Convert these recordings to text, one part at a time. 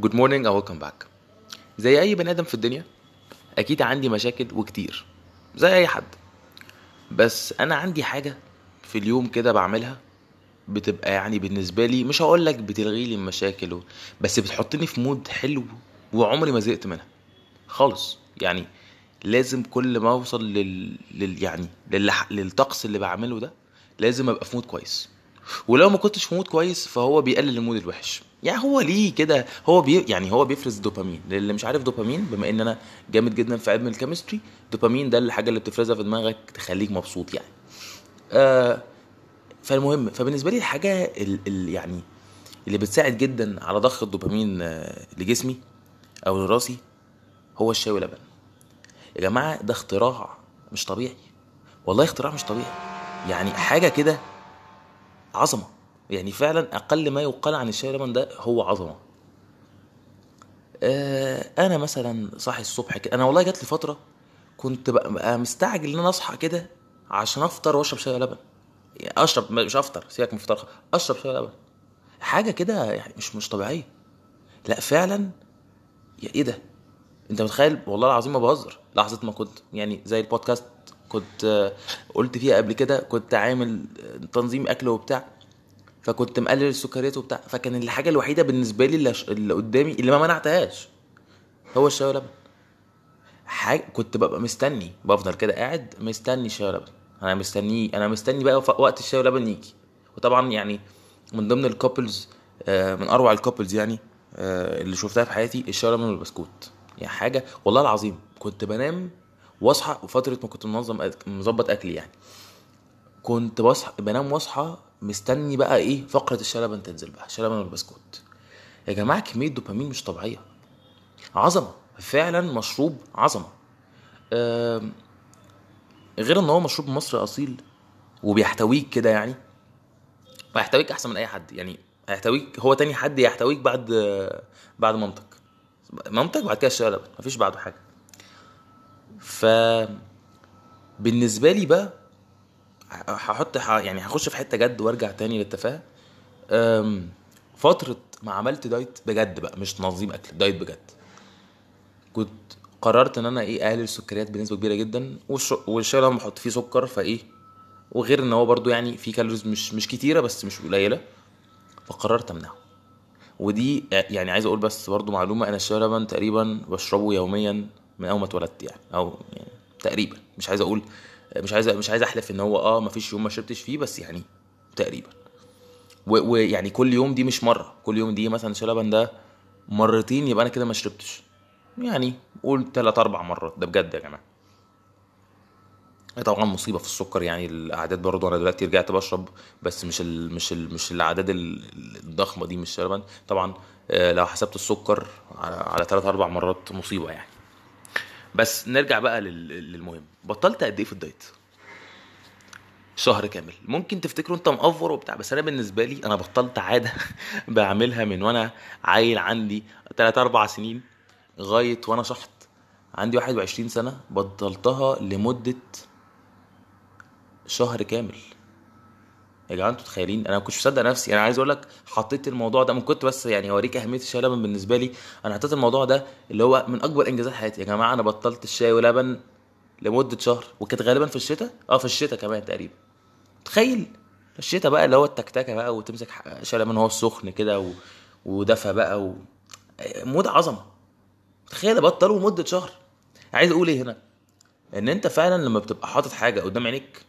good morning أو welcome back زي أي بني آدم في الدنيا أكيد عندي مشاكل وكتير زي أي حد. بس أنا عندي حاجة في اليوم كده بعملها بتبقى يعني بالنسبة لي مش هقول لك بتلغي لي المشاكل. بس بتحطني في mood حلو وعمري ما زهقت منها. خالص يعني لازم كل ما أوصل لل, لل... يعني لل... للطقس اللي بعمله ده لازم أبقى في mood كويس. ولو ما كنتش في mood كويس فهو بيقلل ال mood الوحش. يعني هو ليه كده؟ هو بي يعني هو بيفرز دوبامين. للي مش عارف دوبامين بما إن أنا جامد جدا في علم ال chemistry دوبامين ده الحاجة اللي بتفرزها في دماغك تخليك مبسوط يعني. آه فالمهم فبالنسبة لي الحاجة ال ال يعني اللي بتساعد جدا على ضخ الدوبامين آه لجسمي أو لراسي هو الشاي واللبن. يا جماعة ده اختراع مش طبيعي. والله اختراع مش طبيعي. يعني حاجة كده عظمة. يعني فعلا أقل ما يقال عن الشاي واللبن ده هو عظمة. آه أنا مثلا صاحي الصبح كده أنا والله جات لي فترة كنت بقى مستعجل إن أنا أصحى كده عشان أفطر وأشرب شاي ولبن يعني أشرب مش أفطر سيبك من الفطار أشرب شاي ولبن حاجة كده يعني مش مش طبيعية. لا فعلا يا إيه ده؟ أنت متخيل؟ والله العظيم ما بهزر. لحظة ما كنت يعني زي البودكاست كنت قلت فيها قبل كده كنت عامل تنظيم أكل وبتاع. فكنت مقلل السكريات وبتاع فكان الحاجة الوحيدة بالنسبة لي اللي, قدامي اللي ما منعتهاش هو الشاي ولبن. حاجة كنت ببقى مستني بفضل كده قاعد مستني شاي ولبن. أنا مستنيه أنا مستني بقى وقت الشاي ولبن يجي. وطبعا يعني من ضمن ال couples من أروع ال couples يعني اللي شفتها في حياتي الشاي ولبن والبسكوت. يعني حاجة والله العظيم كنت بنام واصحى فتره ما كنت منظم مظبط أكلي يعني. كنت بصحى بنام واصحى مستني بقى إيه فقرة الشاي لبن تنزل بقى الشاي لبن والبسكوت. يا جماعة كمية دوبامين مش طبيعية. عظمة فعلا مشروب عظمة. غير إن هو مشروب مصري أصيل وبيحتويك كده يعني. ويحتويك أحسن من أي حد يعني. هيحتويك هو تاني حد يحتويك بعد بعد مامتك. مامتك بعد كده الشاي لبن مفيش بعده حاجة. ف بالنسبة لي بقى هحط يعني هخش في حتة جد وارجع تاني للتفاهة. فترة ما عملت دايت بجد بقى مش تنظيم أكل دايت بجد. كنت قررت إن أنا إيه أقلل السكريات بنسبة كبيرة جدا والشاي لما بحط فيه سكر فإيه وغير إن هو برضو يعني فيه كالوريز مش مش كتيرة بس مش قليلة فقررت أمنعه. ودي يعني عايز أقول بس برضو معلومة أنا الشاي لبن تقريبا بشربه يوميا من أول ما اتولدت يعني أو يعني تقريبا مش عايز أقول مش عايز مش عايز أحلف إن هو آه مفيش يوم ما شربتش فيه بس يعني تقريبا. ويعني كل يوم دي مش مرة. كل يوم دي مثلا الشاي لبن ده مرتين يبقى أنا كده ما شربتش. يعني قول تلات أربع مرات. ده بجد يا جماعة. طبعا مصيبة في السكر. يعني الأعداد برضه أنا دلوقتي رجعت بشرب بس مش ال مش ال مش الأعداد الضخمة دي مش لبن طبعا لو حسبت السكر على ثلاث أربع مرات مصيبة يعني. بس نرجع بقى للمهم. بطلت قد إيه في الدايت؟ شهر كامل. ممكن تفتكروا انت مقفر وبتاع بس أنا بالنسبة لي أنا بطلت عادة بعملها من وأنا عيل عندي 3 4 سنين لغاية وأنا شحط. عندي 21 سنة بطلتها لمدة شهر كامل. يا جماعة أنتوا متخيلين؟ أنا ما كنتش مصدق نفسي. أنا عايز أقول لك حطيت الموضوع ده من كنت بس يعني اوريك أهمية الشاي لبن بالنسبة لي. أنا حطيت الموضوع ده اللي هو من أكبر إنجازات حياتي. يا جماعة أنا بطلت الشاي ولبن لمدة شهر وكانت غالبا في الشتاء. آه في الشتاء كمان تقريبا. تخيل! الشتاء بقى اللي هو التكتكة بقى وتمسك شاي لبن هو السخن كده و... ودفى بقى و... mood عظمة. تخيل بطلوا مدة شهر. عايز أقول إيه هنا؟ إن أنت فعلا لما بتبقى حاطط حاجة قدام عينيك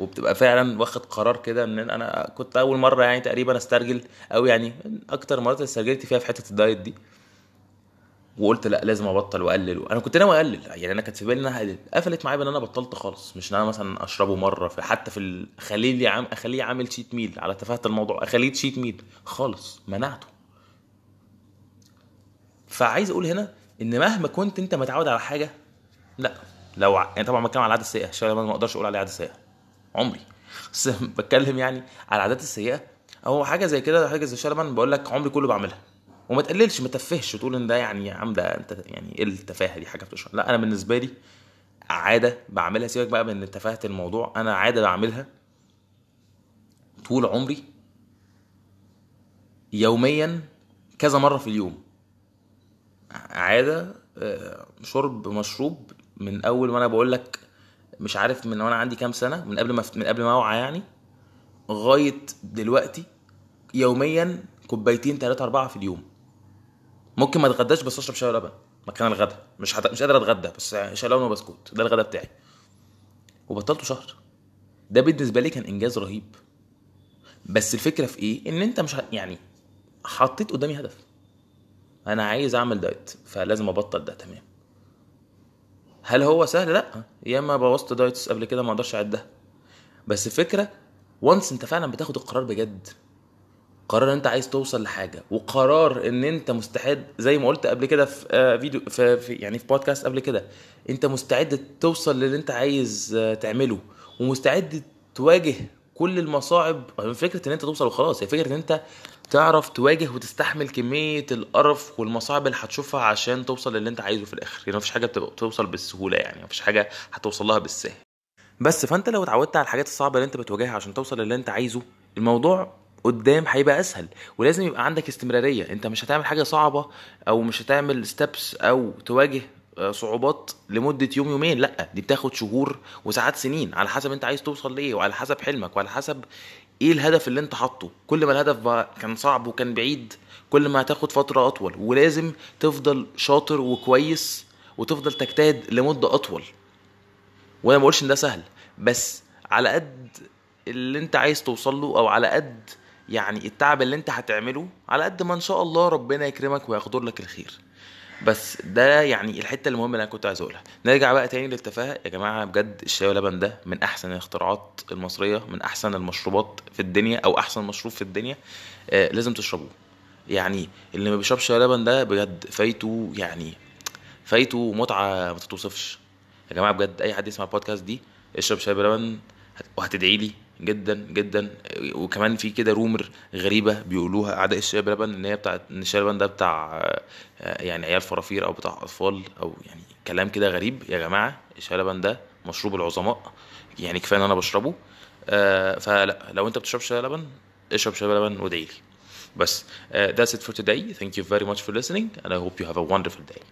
وبتبقى فعلا واخد قرار كده إن أنا كنت أول مرة يعني تقريبا أسترجل أو يعني أكتر مرات استرجلت فيها في حتة ال diet دي. وقلت لأ لازم أبطل وأقلل. أنا كنت ناوي أقلل. يعني أنا كانت في بالي إن أنا قفلت معايا بإن أنا بطلت خالص. مش إن أنا مثلا أشربه مرة في حتى في ال... أخليه لي عام أخليه عامل cheat meal على تفاهة الموضوع. أخليه cheat meal خالص. منعته. فعايز أقول هنا إن مهما كنت أنت متعود على حاجة لأ. لو يعني طبعا بتكلم على العادة السيئة. الشاي ما أقدرش أقول عليه عادة سيئة. عمري. بس بتكلم يعني على العادات السيئة. هو حاجة زي كده حاجة زي شلبن بقول لك عمري كله بعملها. وما تقللش ما تفهش وتقول إن ده يعني يا عم ده أنت يعني إيه التفاهة دي حاجة بتشرب. لا أنا بالنسبة لي عادة بعملها. سيبك بقى من تفاهة الموضوع. أنا عادة بعملها طول عمري يوميا كذا مرة في اليوم. عادة آه، شرب مشروب من أول وأنا بقول لك مش عارف من وأنا عندي كام سنة من قبل ما من قبل ما اوعى يعني لغايه دلوقتي يوميا كوبايتين ثلاثة أربعة في اليوم. ممكن ما اتغداش بس اشرب شاي ولبن. مكان الغدا. مش حت... مش قادر اتغدى بس شاي لبن وبسكوت. ده الغدا بتاعي. وبطلته شهر. ده بالنسبة لي كان إنجاز رهيب. بس الفكرة في إيه؟ إن أنت مش ه... يعني حطيت قدامي هدف. أنا عايز أعمل diet فلازم أبطل ده. تمام. هل هو سهل؟ لا. ياما بوظت diets قبل كده ما أقدرش أعدها. بس الفكرة و once أنت فعلا بتاخد القرار بجد قرار إن أنت عايز توصل لحاجة وقرار إن أنت مستعد زي ما قلت قبل كده في آه، فيديو في, في يعني في بودكاست قبل كده أنت مستعد توصل للي أنت عايز آه، تعمله ومستعد تواجه كل المصاعب. فكرة إن أنت توصل وخلاص هي فكرة إن أنت تعرف تواجه وتستحمل كمية القرف والمصاعب اللي هتشوفها عشان توصل للي انت عايزه في الآخر. يعني مفيش حاجة بتوصل بالسهوله يعني مفيش حاجة هتوصل لها بالسهل. بس فانت لو اتعودت على الحاجات الصعبة اللي انت بتواجهها عشان توصل للي انت عايزه الموضوع قدام هيبقى أسهل. ولازم يبقى عندك استمرارية. انت مش هتعمل حاجة صعبة أو مش هتعمل ستبس أو تواجه آه، صعوبات لمدة يوم يومين. لأ دي بتاخد شهور وساعات سنين. على حسب انت عايز توصل لإيه وعلى حسب حلمك وعلى حسب إيه الهدف اللي أنت حاطه؟ كل ما الهدف كان صعب وكان بعيد كل ما هتاخد فترة أطول. ولازم تفضل شاطر وكويس وتفضل تجتهد لمدة أطول. وأنا ما بقولش إن ده سهل بس على قد اللي أنت عايز توصل له أو على قد يعني التعب اللي أنت هتعمله على قد ما إن شاء الله ربنا يكرمك ويقدر لك الخير. بس ده يعني الحتة المهمة اللي أنا كنت عايز أقولها. نرجع بقى تاني للتفاهة. يا جماعة بجد الشاي واللبن ده من أحسن الاختراعات المصرية من أحسن المشروبات في الدنيا أو أحسن مشروب في الدنيا آه لازم تشربوه. يعني اللي ما بيشربش شاي ولبن ده بجد فايته يعني فايته متعة ما تتوصفش. يا جماعة بجد أي حد يسمع البودكاست دي اشرب شاي بلبن وهتدعي لي جدا جدا. وكمان في كده رومر غريبة بيقولوها أعداء الشاي بلبن إن هي بتاعت إن الشاي ده بتاع آه، يعني عيال فرافير أو بتاع أطفال أو يعني كلام كده غريب. يا جماعة الشاي بلبن ده مشروب العظماء. يعني كفاية إن أنا بشربه. آه، فلا لو أنت بتشرب شاي لبن اشرب شاي بلبن وادعي لي بس uh, that's it for today. Thank you very much for listening. And I hope you have a wonderful day.